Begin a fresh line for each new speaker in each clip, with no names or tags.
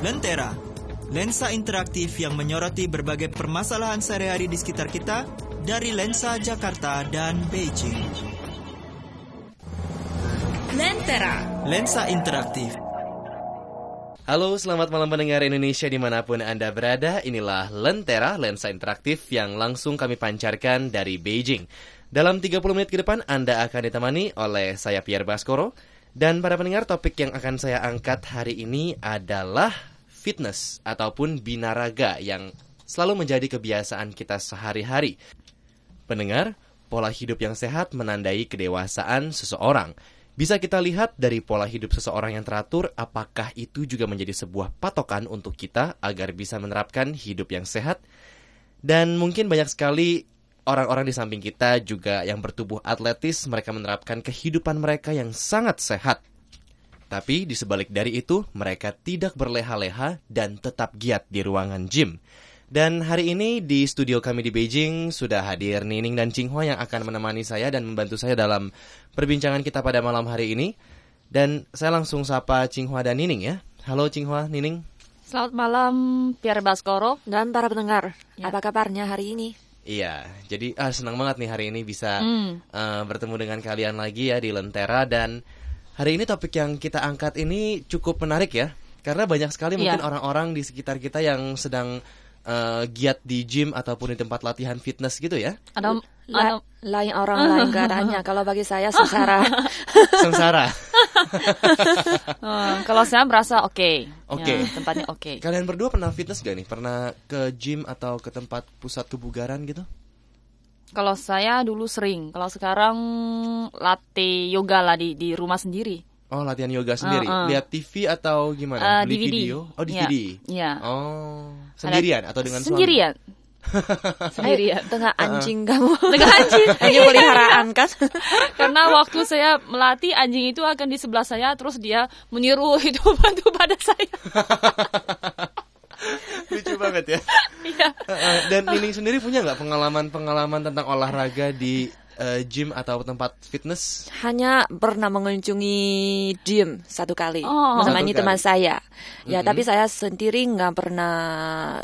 Lentera, lensa interaktif yang menyoroti berbagai permasalahan sehari-hari di sekitar kita dari lensa Jakarta dan Beijing.
Lentera.
Lensa interaktif.
Halo, selamat malam pendengar Indonesia di mana pun Anda berada. Inilah Lentera, lensa interaktif yang langsung kami pancarkan dari Beijing. Dalam 30 menit ke depan, Anda akan ditemani oleh saya Pierre Baskoro. Dan para pendengar, topik yang akan saya angkat hari ini adalah fitness ataupun binaraga yang selalu menjadi kebiasaan kita sehari-hari. Pendengar, pola hidup yang sehat menandai kedewasaan seseorang. Bisa kita lihat dari pola hidup seseorang yang teratur, apakah itu juga menjadi sebuah patokan untuk kita agar bisa menerapkan hidup yang sehat? Dan mungkin banyak sekali orang-orang di samping kita juga yang bertubuh atletis, mereka menerapkan kehidupan mereka yang sangat sehat. Tapi di sebalik dari itu, mereka tidak berleha-leha dan tetap giat di ruangan gym. Dan hari ini di studio kami di Beijing sudah hadir Nining dan Cinghua yang akan menemani saya dan membantu saya dalam perbincangan kita pada malam hari ini. Dan saya langsung sapa Cinghua dan Nining ya. Halo Cinghua, Nining.
Selamat malam Pierre Baskoro.
Dan para pendengar,
Ya.
apa kabarnya hari ini?
Iya, jadi ah, senang banget nih hari ini bisa
Hmm.
eh, bertemu dengan kalian lagi ya di Lentera dan hari ini topik yang kita angkat ini cukup menarik ya. Karena banyak sekali mungkin
Iya.
orang-orang di sekitar kita yang sedang eh, giat di gym ataupun di tempat latihan fitness gitu ya.
Ada
La- lain orang lain keadaannya. Kalau bagi saya sengsara.
Sengsara.
eh, kalau saya merasa oke.
Oke.
Ya, tempatnya oke.
Kalian berdua pernah fitness gak nih? Pernah ke gym atau ke tempat pusat kebugaran gitu?
Kalau saya dulu sering, kalau sekarang latih yoga lah di di rumah sendiri.
Oh, latihan yoga sendiri.
Uh, uh.
Lihat TV atau gimana?
Eh,
Beli
DVD.
video? Oh,
Iya,
DVD.
iya.
Oh, sendirian atau dengan suami?
Sendirian. Sendirian.
Ayo, dengan anjing kamu.
Dengan anjing.
Anjing peliharaan kan?
Karena waktu saya melatih anjing itu akan di sebelah saya terus dia meniru itu bantu pada saya.
Lucu banget ya.
Iya.
Dan Nining sendiri punya nggak pengalaman-pengalaman tentang olahraga di eh, gym atau tempat fitness?
Hanya pernah mengunjungi gym satu kali
Oh.
menemani
kali.
teman saya. Ya, tapi saya sendiri nggak pernah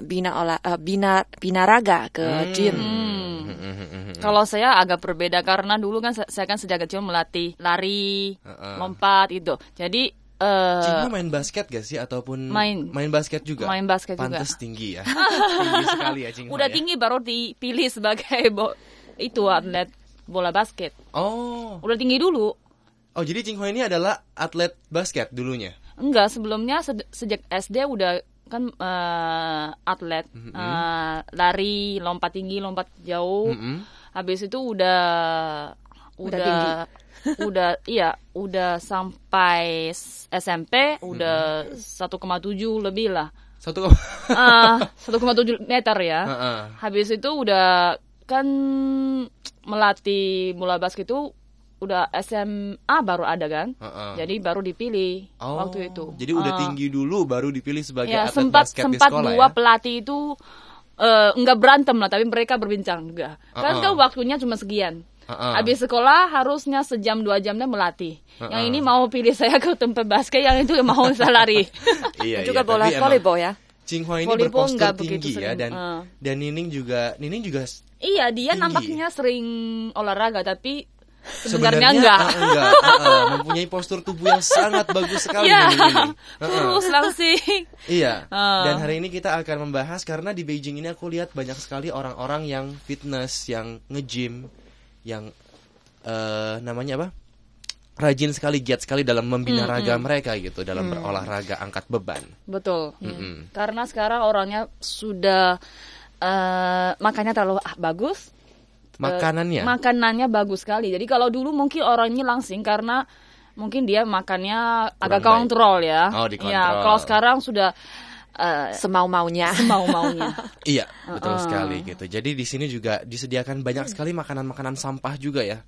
bina olah eh, bina binaraga ke gym.
Hmm. Kalau saya agak berbeda karena dulu kan saya, kan sejak kecil melatih lari,
Heeh.
lompat itu. Jadi eh
Cinta main basket gak sih ataupun
main.
main basket juga?
Main basket juga.
Pantes tinggi ya. tinggi sekali ya Cinta.
udah
ya.
tinggi baru dipilih sebagai bo- itu atlet bola basket.
Oh.
Udah tinggi dulu.
Oh, jadi Cinghua ini adalah atlet basket dulunya.
Enggak, sebelumnya se- sejak SD udah kan eh, atlet Eh, lari, lompat tinggi, lompat jauh.
Mm-mm.
Habis itu udah
Udah
udah udah iya, udah sampai SMP udah 1,7 lebih lah.
Satu
Ah, 1,7 meter ya.
Heeh.
Habis itu udah kan melatih bola basket itu udah SMA baru ada kan.
Heeh.
Jadi baru dipilih
Oh,
waktu itu.
Jadi udah
Ah.
tinggi dulu baru dipilih sebagai
Ya,
atlet
sempat
basket di
sempat
sekolah
dua
ya.
pelatih itu eh, nggak berantem lah, tapi mereka berbincang juga. Kan
Uh-uh.
kan waktunya cuma sekian.
Uh-uh.
Habis sekolah harusnya sejam dua jam dia melatih. Yang
Uh-uh.
ini mau pilih saya ke tempat basket, yang itu mau saya lari.
Iya,
Juga
iya,
bola volleyball ya.
Cinghua ini
Volleyball
berpostur tinggi ya dan
Uh.
dan Nining juga Nining juga
iya, dia
Tinggi.
nampaknya sering olahraga, tapi sebenarnya
sebenarnya
enggak.
ah, enggak, ah, ah, mempunyai postur tubuh yang sangat bagus sekali
Iya,
Nining ini. Ah.
terus langsing.
Iya.
Ah.
Dan hari ini kita akan membahas karena di Beijing ini aku lihat banyak sekali orang-orang yang fitness, yang nge-gym, yang eh namanya apa? Rajin sekali, giat sekali dalam membina raga mereka gitu, dalam berolahraga angkat beban.
Betul.
Mm-mm.
Karena sekarang orangnya sudah eh makannya terlalu ah, bagus.
Makanannya.
makanannya bagus sekali. Jadi kalau dulu mungkin orangnya langsing karena mungkin dia makannya agak
baik.
kontrol ya.
Oh, dikontrol.
Ya, kalau sekarang sudah eh
Semau-maunya.
mau-maunya.
Iya, betul sekali gitu. Jadi di sini juga disediakan banyak sekali makanan-makanan sampah juga ya.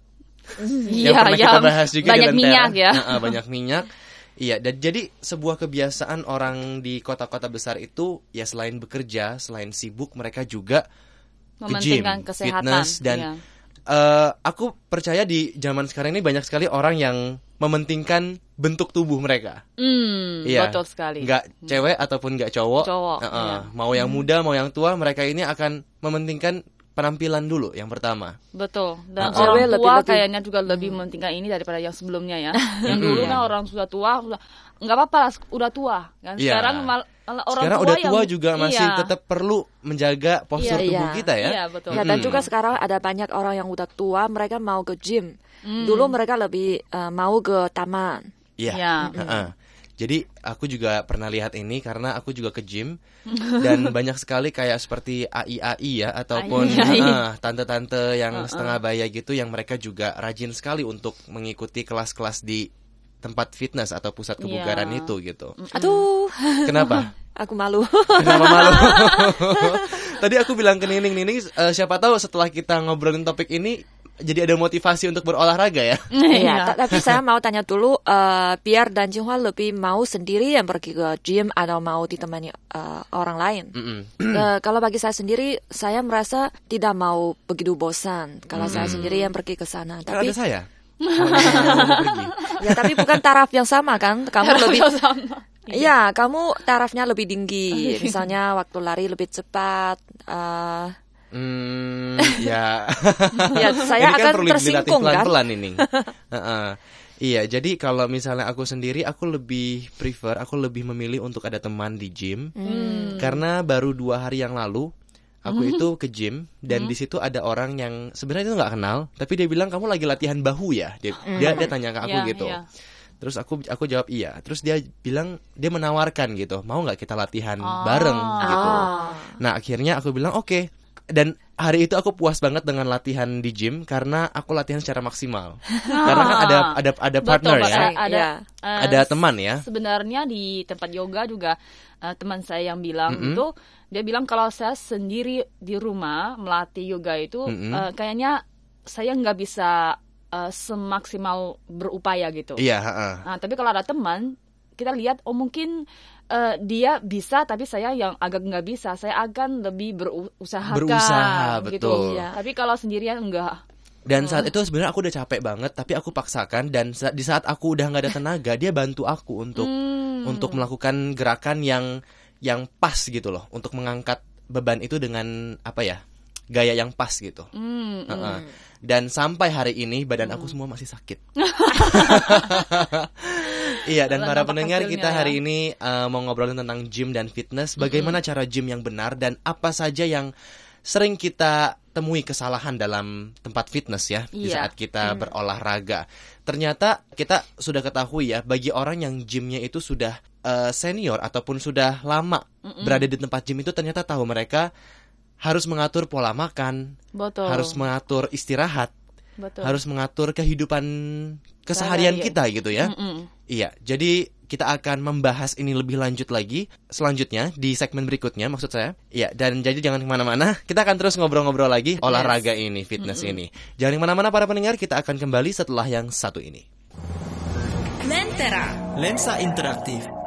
Iya,
pernah kita
yang
bahas juga
banyak minyak ya.
Heeh, banyak minyak. Iya, dan jadi sebuah kebiasaan orang di kota-kota besar itu ya selain bekerja, selain sibuk, mereka juga ke gym,
kesehatan.
fitness dan
Iya.
Eh, aku percaya di zaman sekarang ini banyak sekali orang yang mementingkan bentuk tubuh mereka.
Hmm,
Iya.
betul sekali.
Nggak cewek ataupun nggak cowok.
Cowok,
Heeh.
iya.
Mau yang muda, mau yang tua, mereka ini akan mementingkan penampilan dulu yang pertama.
Betul. Dan
Uh-uh.
orang
Cewek
tua
lebih-
kayaknya juga lebih mementingkan ini daripada yang sebelumnya ya. yang dulu kan orang sudah tua, sudah nggak apa-apa lah, udah tua. Kan
Iya.
sekarang mal- orang
Sekarang
tua
udah
yang,
tua juga masih
iya.
tetap perlu menjaga postur
Iya.
tubuh
Iya.
kita ya.
Iya, betul.
Ya, dan juga sekarang ada banyak orang yang udah tua, mereka mau ke gym. Dulu mereka lebih eh, mau ke taman.
Iya.
Iya.
Heeh. Jadi aku juga pernah lihat ini karena aku juga ke gym dan banyak sekali kayak seperti AI AI ya ataupun tante-tante yang setengah baya gitu yang mereka juga rajin sekali untuk mengikuti kelas-kelas di tempat fitness atau pusat kebugaran
Iya.
itu gitu.
Aduh,
Kenapa?
aku malu.
Kenapa malu? Tadi aku bilang ke Nining, Nining eh, siapa tahu setelah kita ngobrolin topik ini jadi ada motivasi untuk berolahraga ya.
Iya, ta- tapi saya mau tanya dulu, eh, Pierre dan Jinghua lebih mau sendiri yang pergi ke gym atau mau ditemani eh, orang lain?
Mm-mm.
Eh, kalau bagi saya sendiri, saya merasa tidak mau begitu bosan kalau saya sendiri yang pergi ke sana. Tapi
ada saya.
Ya, tapi bukan taraf yang sama kan? Kamu lebih
sama.
Iya, kamu tarafnya lebih tinggi. Misalnya waktu lari lebih cepat. eh,
Hmm, ya.
Ya, saya
Ini kan
akan
perlu
tersinggung, kan?
pelan-pelan ini. Heeh. Iya, jadi kalau misalnya aku sendiri, aku lebih prefer, aku lebih memilih untuk ada teman di gym,
Hmm.
karena baru dua hari yang lalu aku itu ke gym dan di situ ada orang yang sebenarnya itu nggak kenal, tapi dia bilang kamu lagi latihan bahu ya, dia dia, dia tanya ke aku
Iya,
gitu.
iya.
Terus aku aku jawab iya. Terus dia bilang dia menawarkan gitu, mau nggak kita latihan
Ah.
bareng gitu.
Ah.
Nah akhirnya aku bilang oke. Dan hari itu aku puas banget dengan latihan di gym karena aku latihan secara maksimal. Karena kan ada ada ada partner
Betul,
ya.
Ada eh,
ada teman ya.
Sebenarnya di tempat yoga juga eh, teman saya yang bilang itu dia bilang kalau saya sendiri di rumah melatih yoga itu
Mm-mm.
eh, kayaknya saya nggak bisa eh, semaksimal berupaya gitu.
Iya. heeh.
Nah, tapi kalau ada teman kita lihat oh mungkin eh, dia bisa tapi saya yang agak nggak bisa saya akan lebih berusaha
Berusaha,
gitu.
betul.
Ya. Tapi kalau sendirian enggak.
Dan saat itu sebenarnya aku udah capek banget, tapi aku paksakan dan sa- di saat aku udah nggak ada tenaga, dia bantu aku untuk
Hmm.
untuk melakukan gerakan yang yang pas gitu loh, untuk mengangkat beban itu dengan apa ya gaya yang pas gitu.
Hmm,
Heeh. Dan sampai hari ini badan aku semua masih sakit. iya dan para pendengar kita
ya.
hari ini uh, mau ngobrolin tentang gym dan fitness. Bagaimana cara gym yang benar dan apa saja yang sering kita temui kesalahan dalam tempat fitness ya di
Iya.
saat kita berolahraga. Ternyata kita sudah ketahui ya bagi orang yang gymnya itu sudah uh, senior ataupun sudah lama berada di tempat gym itu ternyata tahu mereka harus mengatur pola makan,
Betul.
harus mengatur istirahat,
Betul.
harus mengatur kehidupan keseharian kita gitu ya.
Mm-mm.
Iya, jadi kita akan membahas ini lebih lanjut lagi selanjutnya di segmen berikutnya maksud saya. Iya, dan jadi jangan ke mana-mana, kita akan terus ngobrol-ngobrol lagi olahraga ini, fitness ini. Jangan ke mana-mana para pendengar, kita akan kembali setelah yang satu ini.
Lentera.
Lensa interaktif.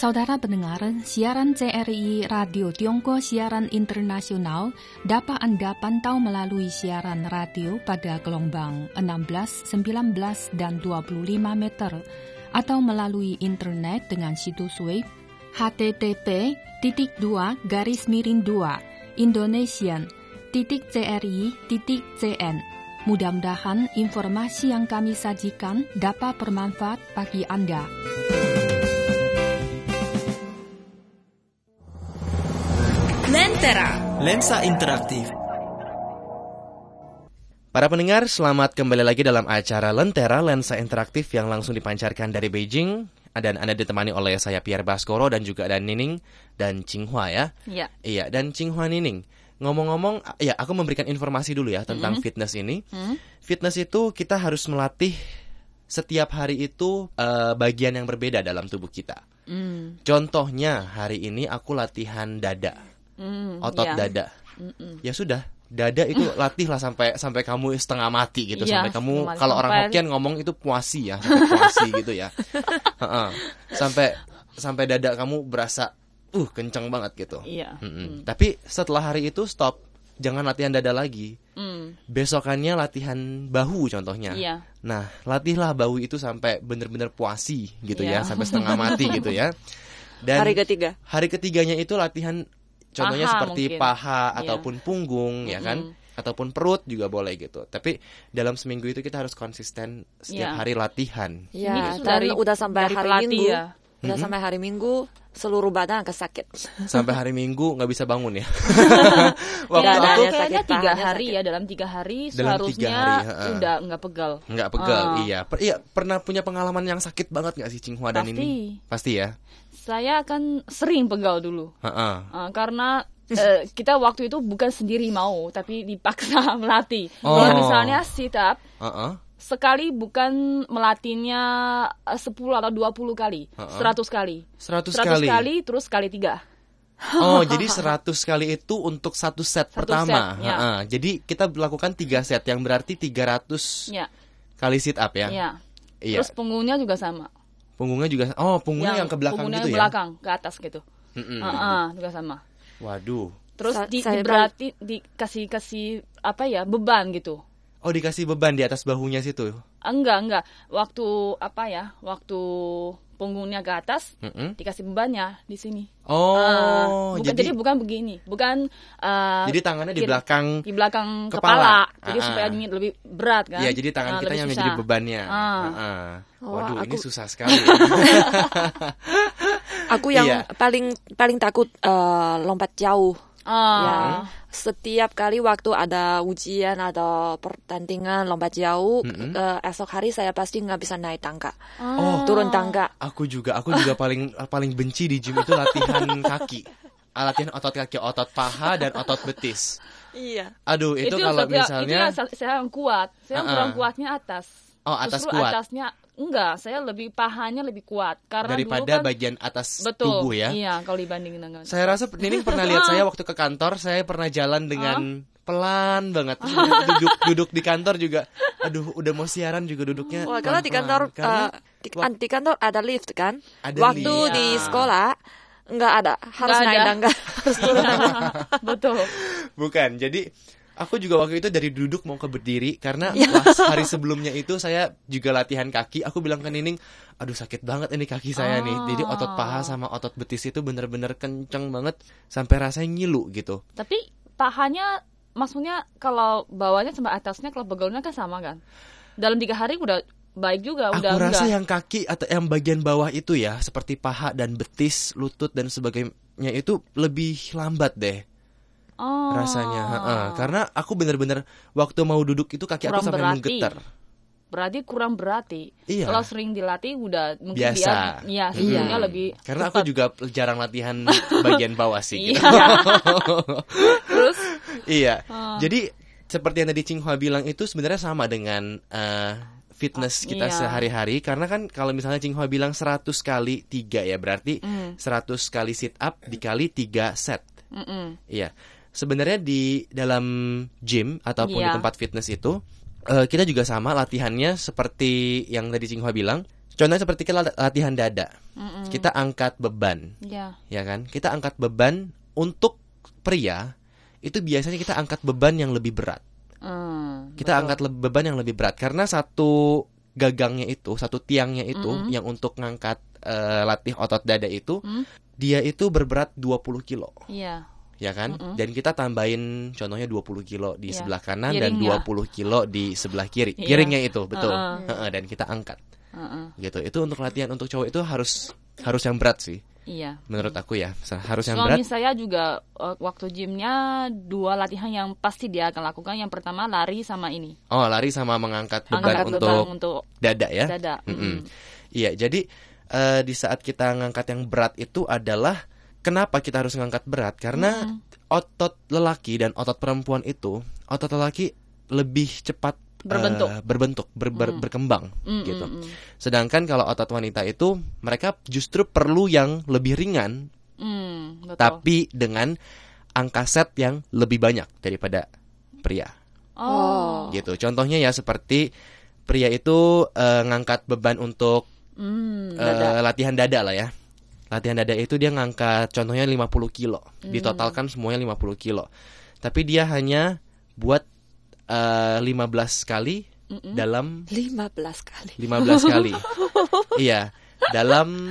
Saudara pendengar, siaran CRI Radio Tiongkok siaran internasional dapat Anda pantau melalui siaran radio pada gelombang 16, 19, dan 25 meter atau melalui internet dengan situs web http titik titik CRI titik CN. Mudah-mudahan informasi yang kami sajikan dapat bermanfaat bagi Anda. Lentera.
Lensa interaktif.
Para pendengar, selamat kembali lagi dalam acara Lentera Lensa Interaktif yang langsung dipancarkan dari Beijing dan Anda ditemani oleh saya Pierre Baskoro dan juga ada Nining dan Cinghua ya.
Iya.
Iya, dan Cinghua Nining. Ngomong-ngomong, ya aku memberikan informasi dulu ya tentang fitness ini. Fitness itu kita harus melatih setiap hari itu eh, bagian yang berbeda dalam tubuh kita.
Mm.
Contohnya hari ini aku latihan dada,
Mm,
otot
iya.
dada. Ya sudah, dada itu latihlah sampai sampai kamu setengah mati gitu,
Iya,
sampai kamu kalau orang Hokkien ngomong itu puasi ya, sampai puasi gitu ya. Sampai sampai dada kamu berasa uh kencang banget gitu.
Iya.
Mm-mm. Tapi setelah hari itu stop, jangan latihan dada lagi.
Hmm.
Besokannya latihan bahu contohnya.
Iya.
Nah, latihlah bahu itu sampai bener-bener puasi gitu ya,
Iya.
sampai setengah mati gitu ya. Dan
Hari ketiga.
hari ketiganya itu latihan contohnya
Paha
seperti
mungkin.
paha
Iya.
ataupun punggung ya kan ataupun perut juga boleh gitu tapi dalam seminggu itu kita harus konsisten setiap
Iya.
hari latihan
Ya,
Ini
dan
dari-
udah sampai
dari
hari Minggu.
ya.
Udah sampai hari Minggu, seluruh badan agak sakit.
sampai hari minggu nggak bisa bangun ya waktu
ada
aku
ya.
kayaknya tiga hari
sakit.
ya dalam tiga hari
Dalam tiga
seharusnya
hari, ha-ha.
udah nggak pegal.
nggak pegal
Ah.
iya Per- iya pernah punya pengalaman yang sakit banget nggak sih Cinghua dan
Pasti.
ini pasti ya
Saya akan sering pegal dulu
Ha-ha.
Ah, karena eh, kita waktu itu bukan sendiri mau tapi dipaksa melatih.
Oh.
Kalau misalnya sit up
Ha-ha.
sekali bukan melatihnya eh, 10 atau 20 kali,
Ha-ha.
100 kali.
100
100
kali.
kali terus kali tiga.
Oh, jadi 100 kali itu untuk satu set
Satu
pertama.
set, ya.
Ha-ha. Jadi kita lakukan tiga set yang berarti 300
Ya,
kali sit up ya.
ya.
Iya.
Terus punggungnya juga sama.
Punggungnya juga oh, punggungnya yang, ke belakang
punggungnya
gitu
ke
ya.
belakang, ke atas gitu.
Mm-mm.
Ah, ah, juga sama.
Waduh.
Terus
Sa-
di,
saya
di berarti dikasih kasih apa ya beban gitu.
Oh, dikasih beban di atas bahunya situ.
Enggak enggak. Waktu apa ya? Waktu punggungnya ke atas
Mm-mm.
dikasih bebannya di sini.
Oh,
Ah, bukan,
jadi
jadi, bukan begini, bukan. ah,
jadi tangannya di belakang
di belakang
kepala.
kepala, jadi
Ah,
supaya
ah.
ini lebih berat kan?
Iya, jadi tangan
Ah,
kita yang
susah.
menjadi bebannya.
Ah.
Ha-ha.
Oh,
Waduh, ini
aku-
susah sekali.
Aku yang
Iya.
paling paling takut eh, lompat jauh.
Ah,
Ya, setiap kali waktu ada ujian atau pertandingan lompat jauh, eh, esok hari saya pasti nggak bisa naik tangga,
Oh,
turun tangga.
aku juga, aku juga paling paling benci di gym itu latihan kaki. Ah, Latihan otot kaki, otot paha dan otot betis.
Iya.
Aduh, itu,
yang
kalau misalnya
itu yang saya, saya yang kuat, saya yang
Ah, ah.
kurang kuatnya atas.
Oh, atas
Justru
kuat.
atasnya enggak, saya lebih pahanya lebih kuat karena
daripada
dulu kan,
bagian atas
betul,
tubuh ya.
Iya, kalau dibandingin dengan
Saya rasa Nining pernah lihat saya waktu ke kantor, saya pernah jalan dengan pelan banget. Duduk, duduk di kantor juga. Aduh, udah mau siaran juga duduknya.
Wah, kalau di kantor
Karena
eh, di, an- di kantor ada lift kan?
Ada
Waktu
lift.
di
Iya.
sekolah nggak ada, harus
Nggak
naik
ada.
tangga, harus turun tangga.
betul.
bukan. Jadi aku juga waktu itu dari duduk mau ke berdiri karena
Ya.
pas hari sebelumnya itu saya juga latihan kaki. Aku bilang ke Nining, aduh sakit banget ini kaki saya nih. Jadi otot paha sama otot betis itu bener-bener kenceng banget sampai rasanya ngilu gitu.
Tapi pahanya maksudnya kalau bawahnya sama atasnya kalau begalnya kan sama kan. Dalam tiga hari udah baik juga,
Aku
udah
rasa
enggak.
yang kaki atau yang bagian bawah itu ya, seperti paha dan betis, lutut dan sebagainya itu lebih lambat deh
Oh.
rasanya. Heeh. Karena aku bener-bener waktu mau duduk itu kaki aku
Kurang
sampai
berarti.
menggetar.
Berarti kurang berarti.
Iya.
Kalau sering dilatih udah mungkin
Biasa.
dia ya sebenarnya
Mm.
lebih
Karena aku juga jarang latihan bagian bawah sih. gitu.
Iya. Terus
iya.
Ah.
Jadi seperti yang tadi Cinghua bilang itu sebenarnya sama dengan eh, fitness kita
iya.
sehari-hari karena kan kalau misalnya Cinghua bilang 100 kali 3 ya berarti
Mm.
100 kali sit up dikali 3 set.
mm-mm.
Iya. Sebenarnya di dalam gym ataupun di
Iya.
tempat fitness itu eh, kita juga sama latihannya seperti yang tadi Cinghua bilang. Contohnya seperti kita lat- latihan dada.
Mm-mm.
Kita angkat beban,
Ya.
ya kan? Kita angkat beban untuk pria itu biasanya kita angkat beban yang lebih berat.
Mm,
Kita
betul.
angkat beban yang lebih berat karena satu gagangnya itu, satu tiangnya itu
Mm-mm.
yang untuk ngangkat eh, latih otot dada itu,
Mm.
dia itu berberat 20 kilo.
Iya.
Ya kan?
Mm-mm.
Dan kita tambahin contohnya 20 kilo di
Iya.
sebelah kanan dan
Kiringnya.
20 kilo di sebelah kiri. Kiringnya itu, betul.
Uh-uh.
Heeh, dan kita angkat.
Mm-mm.
Gitu. Itu untuk latihan untuk cowok itu harus harus yang berat sih
Iya.
menurut aku ya. Harus yang
Suami
berat.
saya juga eh, waktu gymnya dua latihan yang pasti dia akan lakukan. Yang pertama lari sama ini.
Oh, lari sama mengangkat beban
Angkat
untuk
beban untuk
dada ya.
dada. Mm.
Iya, jadi eh, di saat kita ngangkat yang berat itu adalah kenapa kita harus ngangkat berat? Karena otot lelaki dan otot perempuan itu, otot lelaki lebih cepat
Berbentuk.
berbentuk, ber- ber- berkembang
Mm,
gitu.
mm, mm.
Sedangkan kalau otot wanita itu mereka justru perlu yang lebih ringan
Mm, betul.
tapi dengan angka set yang lebih banyak daripada pria.
oh.
Gitu. Contohnya ya seperti pria itu eh, ngangkat beban untuk
Mm,
eh, latihan dada lah ya. Latihan dada itu dia ngangkat contohnya 50 kilo,
Hmm.
ditotalkan semuanya 50 kilo. Tapi dia hanya buat eh, 15 kali dalam
15 kali.
15 kali. iya, dalam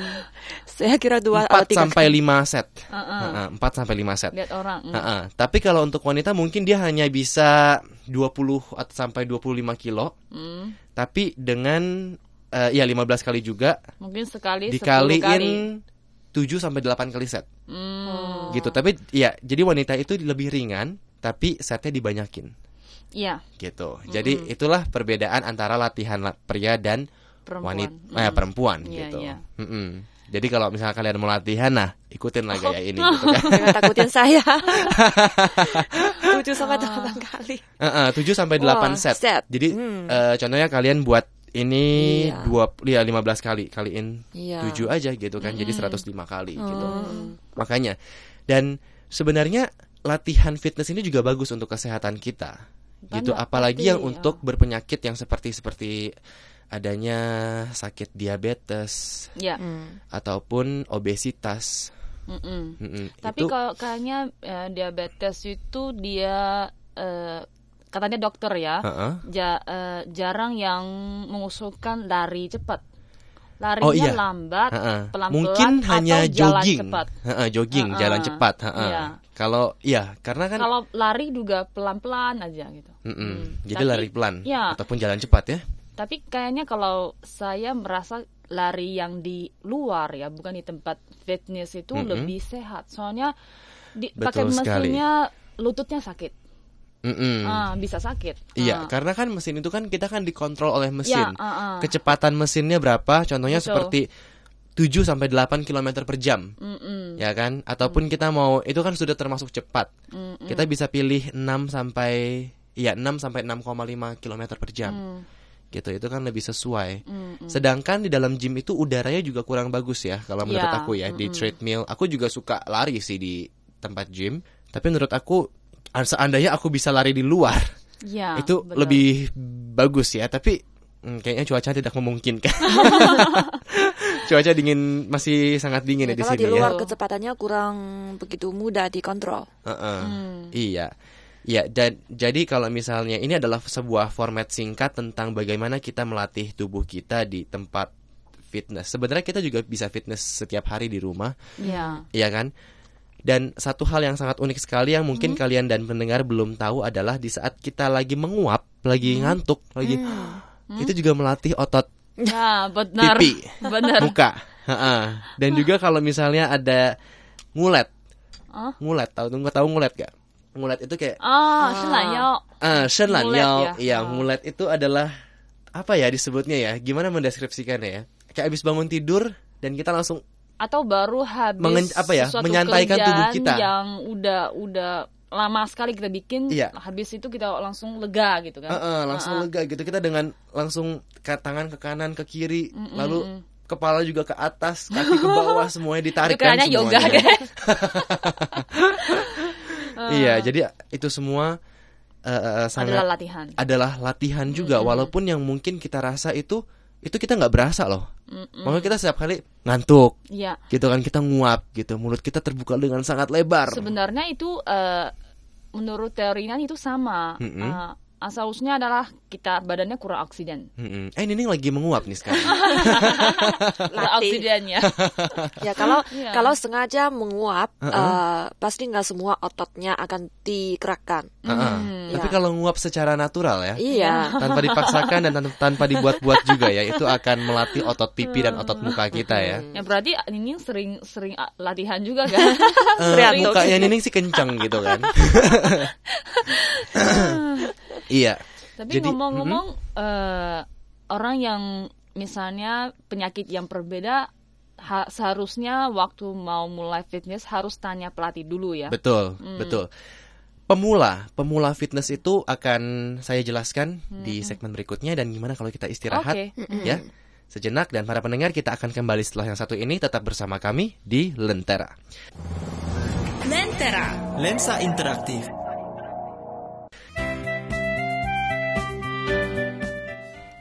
Saya kira dua
4
atau tiga
sampai
kali.
5 set. Heeh, 4 sampai 5 set.
Lihat orang. mm.
Heeh. Tapi kalau untuk wanita mungkin dia hanya bisa 20 atau sampai 25 kilo.
Mm.
Tapi dengan eh, ya 15 kali juga
Mungkin sekali 10 kali.
Dikaliin 7 sampai 8 kali set.
Mm.
Gitu. Tapi ya jadi wanita itu lebih ringan tapi setnya dibanyakin
Iya,
gitu. Jadi itulah perbedaan antara latihan la- pria dan
perempuan.
wanita eh, perempuan
Iya,
gitu.
iya.
Mm-mm. Jadi kalau misalnya kalian mau latihan nah ikutin lah gaya ini gitu kan.
Jangan takutin saya. 7 sampai 8 kali.
Heeh, 7 sampai 8 set.
set.
Jadi
Hmm.
eh, contohnya kalian buat ini
Iya.
dua ya 15 kali kaliin
Iya.
7 aja gitu kan. Jadi 105 kali gitu.
Hmm.
Makanya dan sebenarnya latihan fitness ini juga bagus untuk kesehatan kita. Gitu
Banyak,
apalagi
pasti,
yang
ya.
untuk berpenyakit yang seperti seperti adanya sakit diabetes
Iya.
Hmm.
ataupun obesitas.
Mm-mm.
Mm-mm.
Tapi
Itu
kalau kayaknya eh, diabetes itu dia eh, katanya dokter ya,
Heeh.
ja- eh, jarang yang mengusulkan lari cepat. Larinya
Oh, iya.
lambat,
Heeh.
pelan-pelan
Mungkin
atau
hanya
jalan
jogging.
cepat.
Heeh, jogging,
Heeh.
jalan cepat, heeh.
Iya.
Kalau ya, karena kan
Kalau lari juga pelan-pelan aja gitu.
Mm-mm.
Hmm.
Jadi
Tapi-
lari pelan
Ya.
ataupun jalan cepat ya.
Tapi kayaknya kalau saya merasa lari yang di luar ya, bukan di tempat fitness itu
Mm-mm.
lebih sehat. Soalnya di,
Betul
pakai
sekali.
mesinnya lututnya sakit.
Mm-mm.
Ah, bisa sakit.
Iya,
Ah.
karena kan mesin itu kan kita kan dikontrol oleh mesin.
Ya, ah, ah.
Kecepatan mesinnya berapa? Contohnya
Betul.
seperti 7 sampai 8 km per jam.
Mm-mm.
Ya kan? Ataupun kita mau itu kan sudah termasuk cepat.
Mm-mm.
Kita bisa pilih 6 sampai ya 6 sampai 6,5 km per jam.
Mm.
Gitu. Itu kan lebih sesuai.
Mm-mm.
Sedangkan di dalam gym itu udaranya juga kurang bagus ya kalau menurut
Ya,
aku ya di
mm-mm.
treadmill. Aku juga suka lari sih di tempat gym, tapi menurut aku seandainya aku bisa lari di luar
Ya,
itu
benar.
lebih bagus ya, tapi hmm, kayaknya cuaca tidak memungkinkan. cuaca dingin masih sangat dingin ya,
Ya,
di
kalau
sini
di luar
ya.
kecepatannya kurang begitu mudah dikontrol.
Heeh.
Hmm.
Iya. Ya, dan jadi kalau misalnya ini adalah sebuah format singkat tentang bagaimana kita melatih tubuh kita di tempat fitness. Sebenarnya kita juga bisa fitness setiap hari di rumah,
Ya.
iya kan? Dan satu hal yang sangat unik sekali yang mungkin
hmm.
kalian dan pendengar belum tahu adalah di saat kita lagi menguap, lagi
hmm.
ngantuk, lagi hmm. itu hmm. juga melatih otot
ya, benar.
pipi,
benar.
muka. Dan juga kalau misalnya ada ngulet,
oh.
ngulet tahu tunggu tahu ngulet gak? Ngulet itu kayak
ah, oh,
ah, shenlan
ah,
yao.
ya,
iya,
oh.
ngulet itu adalah apa ya disebutnya ya? Gimana mendeskripsikannya ya? Kayak abis bangun tidur dan kita langsung
atau baru habis
Mengen- apa ya,
sesuatu
menyantaikan tubuh kita.
yang udah udah lama sekali kita bikin,
Iya.
habis itu kita langsung lega gitu kan.
eh, eh, langsung
Ah, ah.
lega gitu. Kita dengan langsung ke tangan ke kanan ke kiri,
Mm, mm,
lalu
mm.
kepala juga ke atas, kaki ke bawah semuanya ditarik kan
kayaknya yoga
semuanya.
deh.
Iya, jadi itu semua eh, sangat
Adalah latihan.
adalah latihan juga walaupun yang mungkin kita rasa itu itu kita nggak berasa loh.
Mm-mm.
Makanya kita setiap kali ngantuk,
Iya.
gitu kan kita nguap gitu, mulut kita terbuka dengan sangat lebar.
Sebenarnya itu eh, menurut teorinya itu sama.
Mm-mm.
Eh, asal usulnya adalah kita badannya kurang oksigen.
Mm-mm. Eh ini lagi menguap nih sekarang.
Kurang oksigennya.
Ya kalau
Iya.
kalau sengaja menguap,
Uh-uh.
eh, pasti nggak semua ototnya akan digerakkan.
Heeh.
Hmm.
Tapi
Ya.
kalau nguap secara natural ya,
Iya.
tanpa dipaksakan dan tan- tanpa dibuat-buat juga ya, itu akan melatih otot pipi dan otot muka kita ya.
Ya berarti ini sering sering ah, latihan juga kan?
Sering.
mukanya Nining sih kencang gitu kan. Iya.
Tapi
Jadi,
ngomong-ngomong eh, orang yang misalnya penyakit yang berbeda ha- seharusnya waktu mau mulai fitness harus tanya pelatih dulu ya.
Betul, betul. Pemula, pemula fitness itu akan saya jelaskan di segmen berikutnya dan gimana kalau kita istirahat
Oke.
ya. Sejenak dan para pendengar kita akan kembali setelah yang satu ini tetap bersama kami di Lentera.
Lensa interaktif.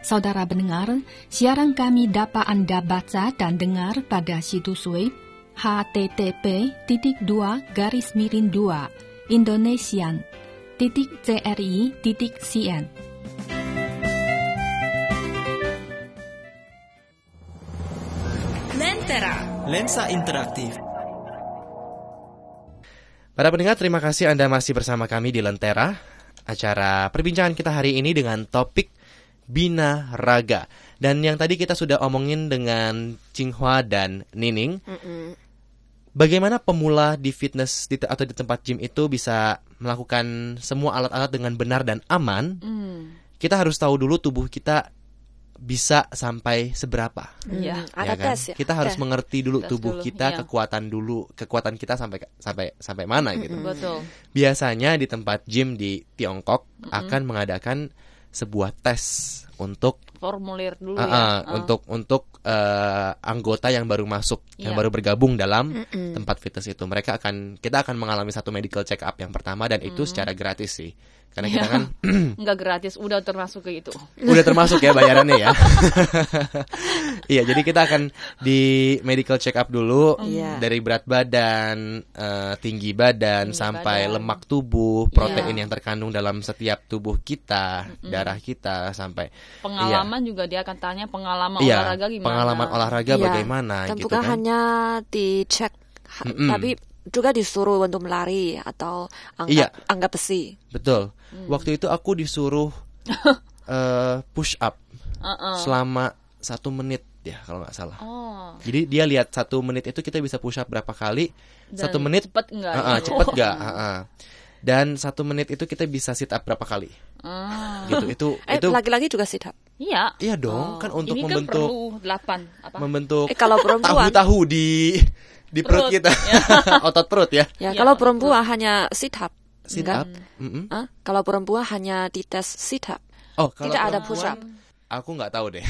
Saudara pendengar, siaran kami dapat Anda baca dan dengar pada situs web http titik dua garis miring dua Indonesian titik CRI titik CN
Lentera. Lensa interaktif.
Para pendengar, terima kasih Anda masih bersama kami di Lentera. Acara perbincangan kita hari ini dengan topik Bina Raga. Dan yang tadi kita sudah omongin dengan Cinghua dan Nining. Bagaimana pemula di fitness di, atau di tempat gym itu bisa melakukan semua alat-alat dengan benar dan aman?
Hmm.
Kita harus tahu dulu tubuh kita bisa sampai seberapa.
Iya.
Hmm, ada
ya kan?
tes ya.
Kita harus
Tes.
mengerti dulu
Tes
tubuh
dulu,
kita,
iya.
kekuatan dulu, kekuatan kita sampai sampai sampai mana gitu.
Betul.
Biasanya di tempat gym di Tiongkok akan mengadakan sebuah tes untuk
Formulir dulu
Ah,
ya.
Ah. untuk untuk eh, anggota yang baru masuk, yang
Iya.
baru bergabung dalam tempat fitness itu. Mereka akan kita akan mengalami satu medical check up yang pertama dan itu secara gratis sih. Karena kita
Iya.
kan
Nggak gratis, udah termasuk ke itu.
udah termasuk ya bayarannya ya. Iya, jadi kita akan di medical check up dulu
Iya.
dari berat badan, eh, tinggi badan
Tinggi
sampai
badan.
lemak tubuh, protein
Iya.
yang terkandung dalam setiap tubuh kita, darah kita sampai
Pengalaman juga dia akan tanya pengalaman
iya,
olahraga gimana.
pengalaman olahraga
Iya.
bagaimana
Dan
gitu
bukan
kan.
hanya dicek, ha-
Mm-mm.
tapi juga disuruh untuk melari atau angkat
Iya.
angkat besi.
Betul.
Hmm.
Waktu itu aku disuruh eh, push up
Uh-uh.
selama satu menit ya kalau nggak salah.
Oh.
Jadi dia lihat satu menit itu kita bisa push up berapa kali.
Dan
satu menit
cepet nggak?
Ah,
ya?
cepet nggak? Ah, ah. Dan satu menit itu kita bisa sit up berapa kali?
Ah.
Gitu. Itu
Eh,
itu
laki-laki juga sit up.
Iya.
iya dong kan untuk
Ini kan
membentuk
perlu delapan apa?
membentuk
Eh, kalau perempuan,
tahu-tahu di di perut,
Perut.
kita. Otot perut ya.
ya
Iya,
kalau perempuan hanya sit up.
Sit
Enggak.
up. Mm-mm.
Ah, kalau perempuan hanya dites sit up.
Oh, kalau
Tidak ada
perempuan,
push up.
Aku nggak tahu deh.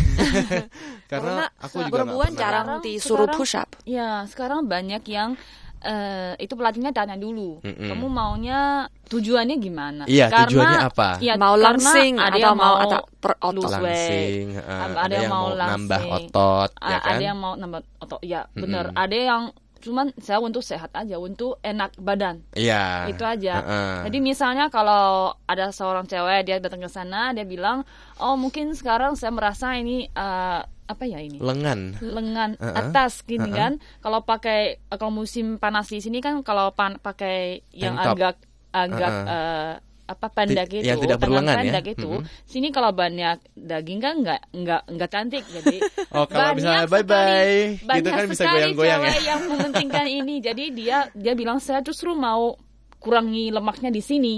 Karena aku juga
perempuan jarang
Sekarang-
disuruh
sekarang-
push up.
Ya, sekarang banyak yang eh, itu pelatihnya tanya dulu.
Mm-mm.
Kamu maunya tujuannya gimana?
Iya,
Karena-
tujuannya apa?
Iya,
mau langsing
ada
atau
yang
mau atau per otot.
langsing, eh,
ada, yang mau,
nambah
langsing,
otot,
a-
ya kan?
Ada yang mau nambah otot, ya benar. Ada yang cuman saya untuk sehat aja, untuk enak badan.
Iya.
itu aja.
Heeh.
Jadi misalnya kalau ada seorang cewek dia datang ke sana, dia bilang, oh mungkin sekarang saya merasa ini eh, apa ya ini
lengan.
lengan
Uh-uh.
atas gini
Uh-uh.
kan. Kalau pakai kalau musim panas di sini kan kalau pan, pakai yang
Tank top.
agak agak
Uh-uh.
eh, apa pendek
Ti-
itu,
yang tidak berlengan ya.
itu.
Mm-mm.
Sini kalau banyak daging kan nggak nggak nggak cantik jadi.
Oh, kalau
banyak
misalnya
sekali-
bye-bye, gitu
banyak
kan bisa
sekali
goyang-goyang ya.
yang mementingkan ini. Jadi dia dia bilang saya justru mau kurangi lemaknya di sini.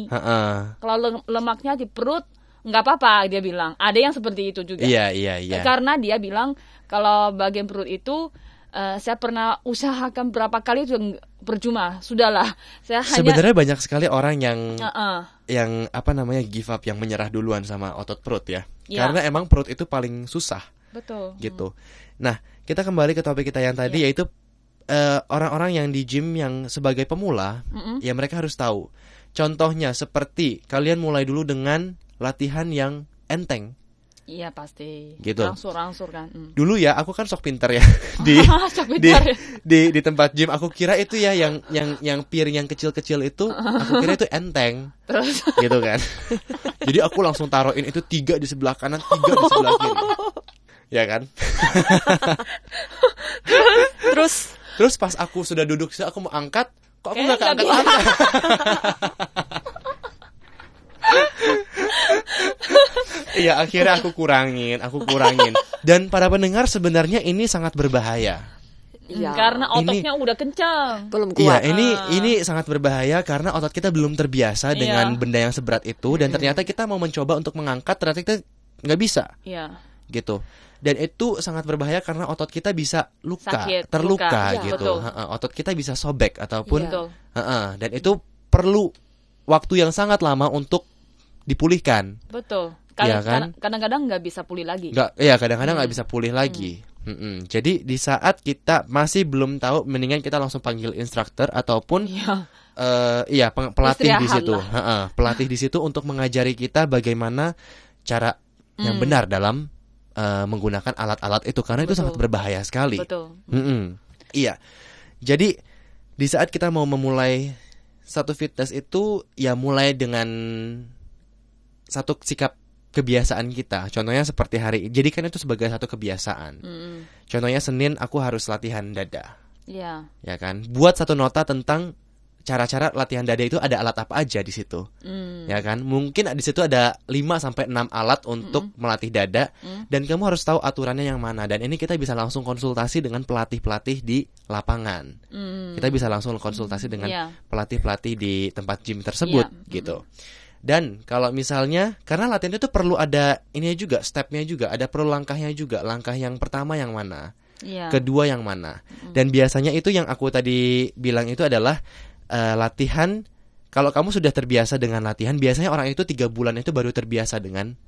Kalau lem- lemaknya di perut nggak apa-apa dia bilang. Ada yang seperti itu juga.
Iya, iya, iya.
Karena dia bilang kalau bagian perut itu eh, saya pernah usahakan berapa kali itu percuma. Sudahlah, saya hanya
Sebenarnya banyak sekali orang yang
Heeh.
yang apa namanya give up, yang menyerah duluan sama otot perut ya.
Iya.
Karena emang perut itu paling susah
betul.
gitu. Nah, kita kembali ke topik kita yang tadi
Iya.
yaitu eh, orang-orang yang di gym yang sebagai pemula,
Mm-mm.
ya mereka harus tahu. Contohnya seperti kalian mulai dulu dengan latihan yang enteng.
Iya pasti.
Gitu.
Rangsur-rangsur kan. Mm.
Dulu ya, aku kan sok pinter ya di
Sok
di,
pintar.
di di tempat gym. Aku kira itu ya yang yang yang piring yang kecil-kecil itu, aku kira itu enteng,
Terus
gitu kan. Jadi aku langsung taruhin itu tiga di sebelah kanan, tiga di sebelah kiri. Ya kan?
Terus
Terus pas aku sudah duduk, aku mau angkat, kok aku nggak keangkat-angkat. Iya, akhirnya aku kurangin, aku kurangin. Dan para pendengar sebenarnya ini sangat berbahaya.
ya
karena
Ini-
ototnya udah kencang.
belum
Iya,
kuat.
ini
Ah.
ini sangat berbahaya karena otot kita belum terbiasa
Iya.
dengan benda yang seberat itu dan ternyata kita mau mencoba untuk mengangkat ternyata kita nggak bisa
Iya.
gitu. Dan itu sangat berbahaya karena otot kita bisa luka,
Sakit,
terluka
luka. Iya,
gitu.
betul.
Heeh, otot kita bisa sobek ataupun heeh, dan itu perlu waktu yang sangat lama untuk dipulihkan.
Betul.
Iya
Kadang-
kan?
Kadang-kadang nggak bisa pulih lagi.
Nggak, ya kadang-kadang nggak
Hmm.
bisa pulih lagi. Mm-mm. Jadi di saat kita masih belum tahu, mendingan kita langsung panggil instruktur ataupun
Iya.
eh iya peng- pelatih di situ,
lah.
Heeh, pelatih di situ untuk mengajari kita bagaimana cara yang
Hmm.
benar dalam eh, menggunakan alat-alat itu karena itu
Betul.
sangat berbahaya sekali.
Betul.
Mm-mm. Iya. Jadi di saat kita mau memulai satu fitness itu ya mulai dengan satu sikap kebiasaan kita. Contohnya seperti hari jadikan itu sebagai satu kebiasaan.
Mm-mm.
Contohnya Senin aku harus latihan dada,
Iya.
ya kan? Buat satu nota tentang cara-cara latihan dada itu ada alat apa aja di situ.
Mm.
Ya kan? Mungkin di situ ada 5 sampai 6 alat untuk melatih dada
Mm.
dan kamu harus tahu aturannya yang mana dan ini kita bisa langsung konsultasi dengan pelatih-pelatih di lapangan.
Mm.
Kita bisa langsung konsultasi dengan
Iya.
pelatih-pelatih di tempat gym tersebut
Iya,
gitu. Dan kalau misalnya karena latihan itu perlu ada ini juga stepnya juga, ada perlu langkahnya juga. Langkah yang pertama yang mana,
Iya.
kedua yang mana. Dan biasanya itu yang aku tadi bilang itu adalah eh, latihan. Kalau kamu sudah terbiasa dengan latihan, biasanya orang itu tiga bulan itu baru terbiasa dengan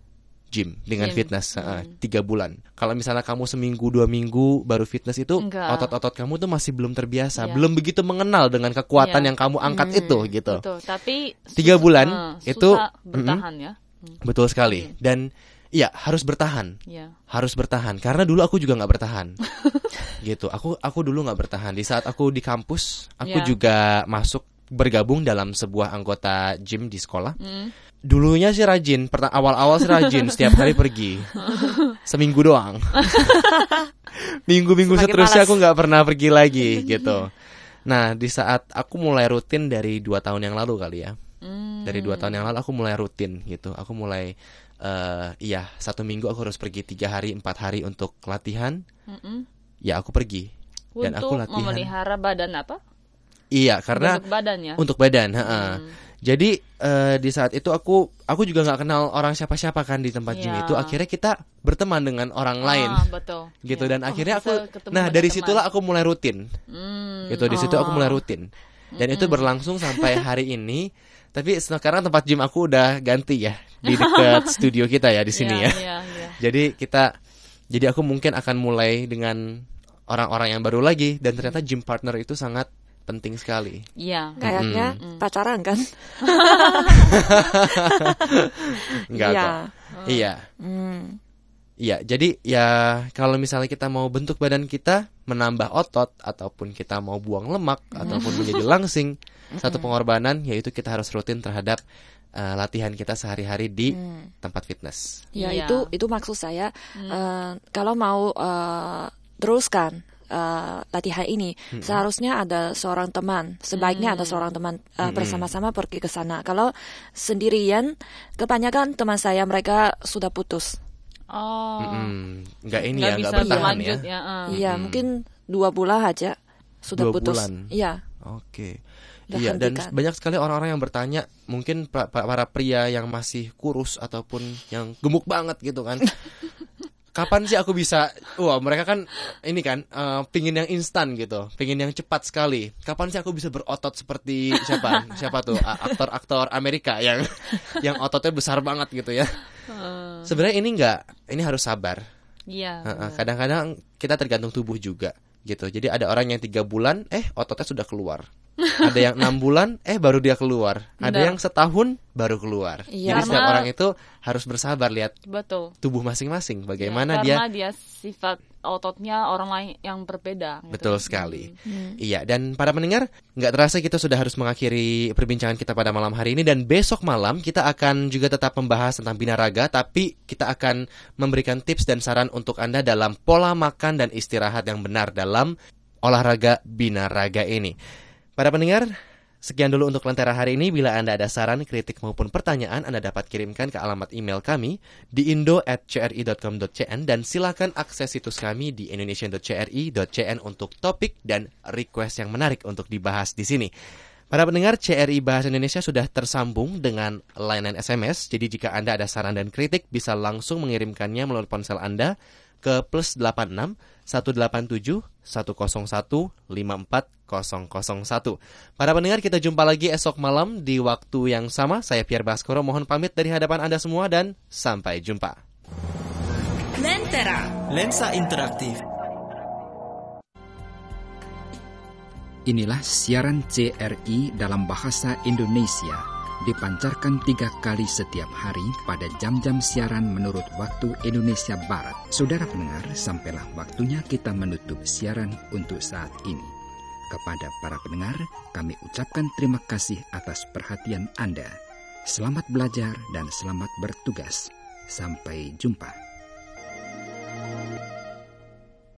gym, dengan
Gym.
fitness. Eh,
Hmm.
tiga bulan. Kalau misalnya kamu seminggu dua minggu baru fitness itu otot-otot kamu tuh masih belum terbiasa,
Iya.
belum begitu mengenal dengan kekuatan
Iya.
yang kamu angkat
Hmm,
itu gitu.
Betul. Tapi
Tiga bulan
eh,
itu-
bertahan ya. Mm.
Betul sekali. Dan iya harus bertahan,
Iya.
harus bertahan. Karena dulu aku juga nggak bertahan, gitu. Aku aku dulu nggak bertahan. Di saat aku di kampus, aku
Iya.
juga masuk bergabung dalam sebuah anggota gym di sekolah.
Mm.
Dulunya sih rajin, awal-awal sih rajin, setiap hari pergi, seminggu doang. Minggu-minggu seterusnya
malas.
aku nggak pernah pergi lagi, gitu. Nah, di saat aku mulai rutin dari dua tahun yang lalu kali ya,
Mm.
dari dua tahun yang lalu aku mulai rutin gitu aku mulai eh iya satu minggu aku harus pergi tiga hari empat hari untuk latihan
Mm-mm.
ya aku pergi dan
Untuk
aku latihan
memelihara badan apa?
iya karena
Bentuk badan ya.
untuk badan heeh.
Hmm.
Jadi eh, di saat itu aku aku juga nggak kenal orang siapa-siapa kan di tempat gym
Iya.
itu akhirnya kita berteman dengan orang lain
Ah, betul.
gitu
Iya.
dan
Oh,
akhirnya aku nah dari
teman.
situlah aku mulai rutin
Hmm.
gitu di situ aku
Oh.
mulai rutin dan itu berlangsung sampai hari ini tapi sekarang tempat gym aku udah ganti ya di dekat studio kita ya di sini
Iya,
ya
Iya, iya.
jadi kita jadi aku mungkin akan mulai dengan orang-orang yang baru lagi dan ternyata gym partner itu sangat penting sekali
Iya.
Kayaknya pacaran kan?
enggak
Iya.
kok iya
Hmm.
Iya, jadi ya kalau misalnya kita mau bentuk badan kita menambah otot ataupun kita mau buang lemak ataupun menjadi langsing, satu pengorbanan yaitu kita harus rutin terhadap eh, latihan kita sehari-hari di tempat fitness.
Ya
Iya.
itu itu maksud saya eh, kalau mau eh, teruskan eh, latihan ini seharusnya ada seorang teman sebaiknya ada seorang teman eh, bersama-sama pergi ke sana. Kalau sendirian kebanyakan teman saya mereka sudah putus.
Oh.
Mm, nggak ini
Nggak
ya, nggak
bisa
bertahan ya.
ya. ah.
Iya mungkin dua bulan aja sudah
Dua
putus.
bulan.
Iya.
Oke.
Udah
Iya dan banyak sekali orang-orang yang bertanya, mungkin pa- pa- para pria yang masih kurus ataupun yang gemuk banget gitu kan. Kapan sih aku bisa? Wah mereka kan ini kan eh, pingin yang instan gitu, pingin yang cepat sekali. Kapan sih aku bisa berotot seperti siapa? Siapa tuh aktor-aktor Amerika yang yang ototnya besar banget gitu ya? Sebenarnya ini enggak, ini harus sabar.
Iya.
Kadang-kadang kita tergantung tubuh juga gitu. Jadi ada orang yang tiga bulan, eh ototnya sudah keluar. Ada yang enam bulan, eh baru dia keluar. Ada
Benar.
yang setahun baru keluar.
Iya.
Jadi setiap orang itu harus bersabar lihat
Betul.
tubuh masing-masing.
Ya,
Bagaimana dia
karena dia sifat ototnya orang lain yang berbeda. gitu.
Betul sekali. Iya, dan para pendengar, nggak terasa kita sudah harus mengakhiri perbincangan kita pada malam hari ini dan besok malam kita akan juga tetap membahas tentang binaraga, tapi kita akan memberikan tips dan saran untuk Anda dalam pola makan dan istirahat yang benar dalam olahraga binaraga ini. Para pendengar, Sekian dulu untuk Lentera hari ini. Bila Anda ada saran, kritik maupun pertanyaan, Anda dapat kirimkan ke alamat email kami di indo@cri.com.cn dan silakan akses situs kami di indonesian.cri.cn untuk topik dan request yang menarik untuk dibahas di sini. Para pendengar CRI Bahasa Indonesia sudah tersambung dengan layanan SMS. Jadi jika Anda ada saran dan kritik bisa langsung mengirimkannya melalui ponsel Anda ke plus 86 187 101 54001. Para pendengar kita jumpa lagi esok malam di waktu yang sama. Saya Pierre Baskoro mohon pamit dari hadapan Anda semua dan sampai jumpa.
Lensa interaktif.
Inilah siaran CRI dalam bahasa Indonesia dipancarkan tiga kali setiap hari pada jam-jam siaran menurut waktu Indonesia Barat. Saudara pendengar, sampailah waktunya kita menutup siaran untuk saat ini. Kepada para pendengar, kami ucapkan terima kasih atas perhatian Anda. Selamat belajar dan selamat bertugas. Sampai jumpa.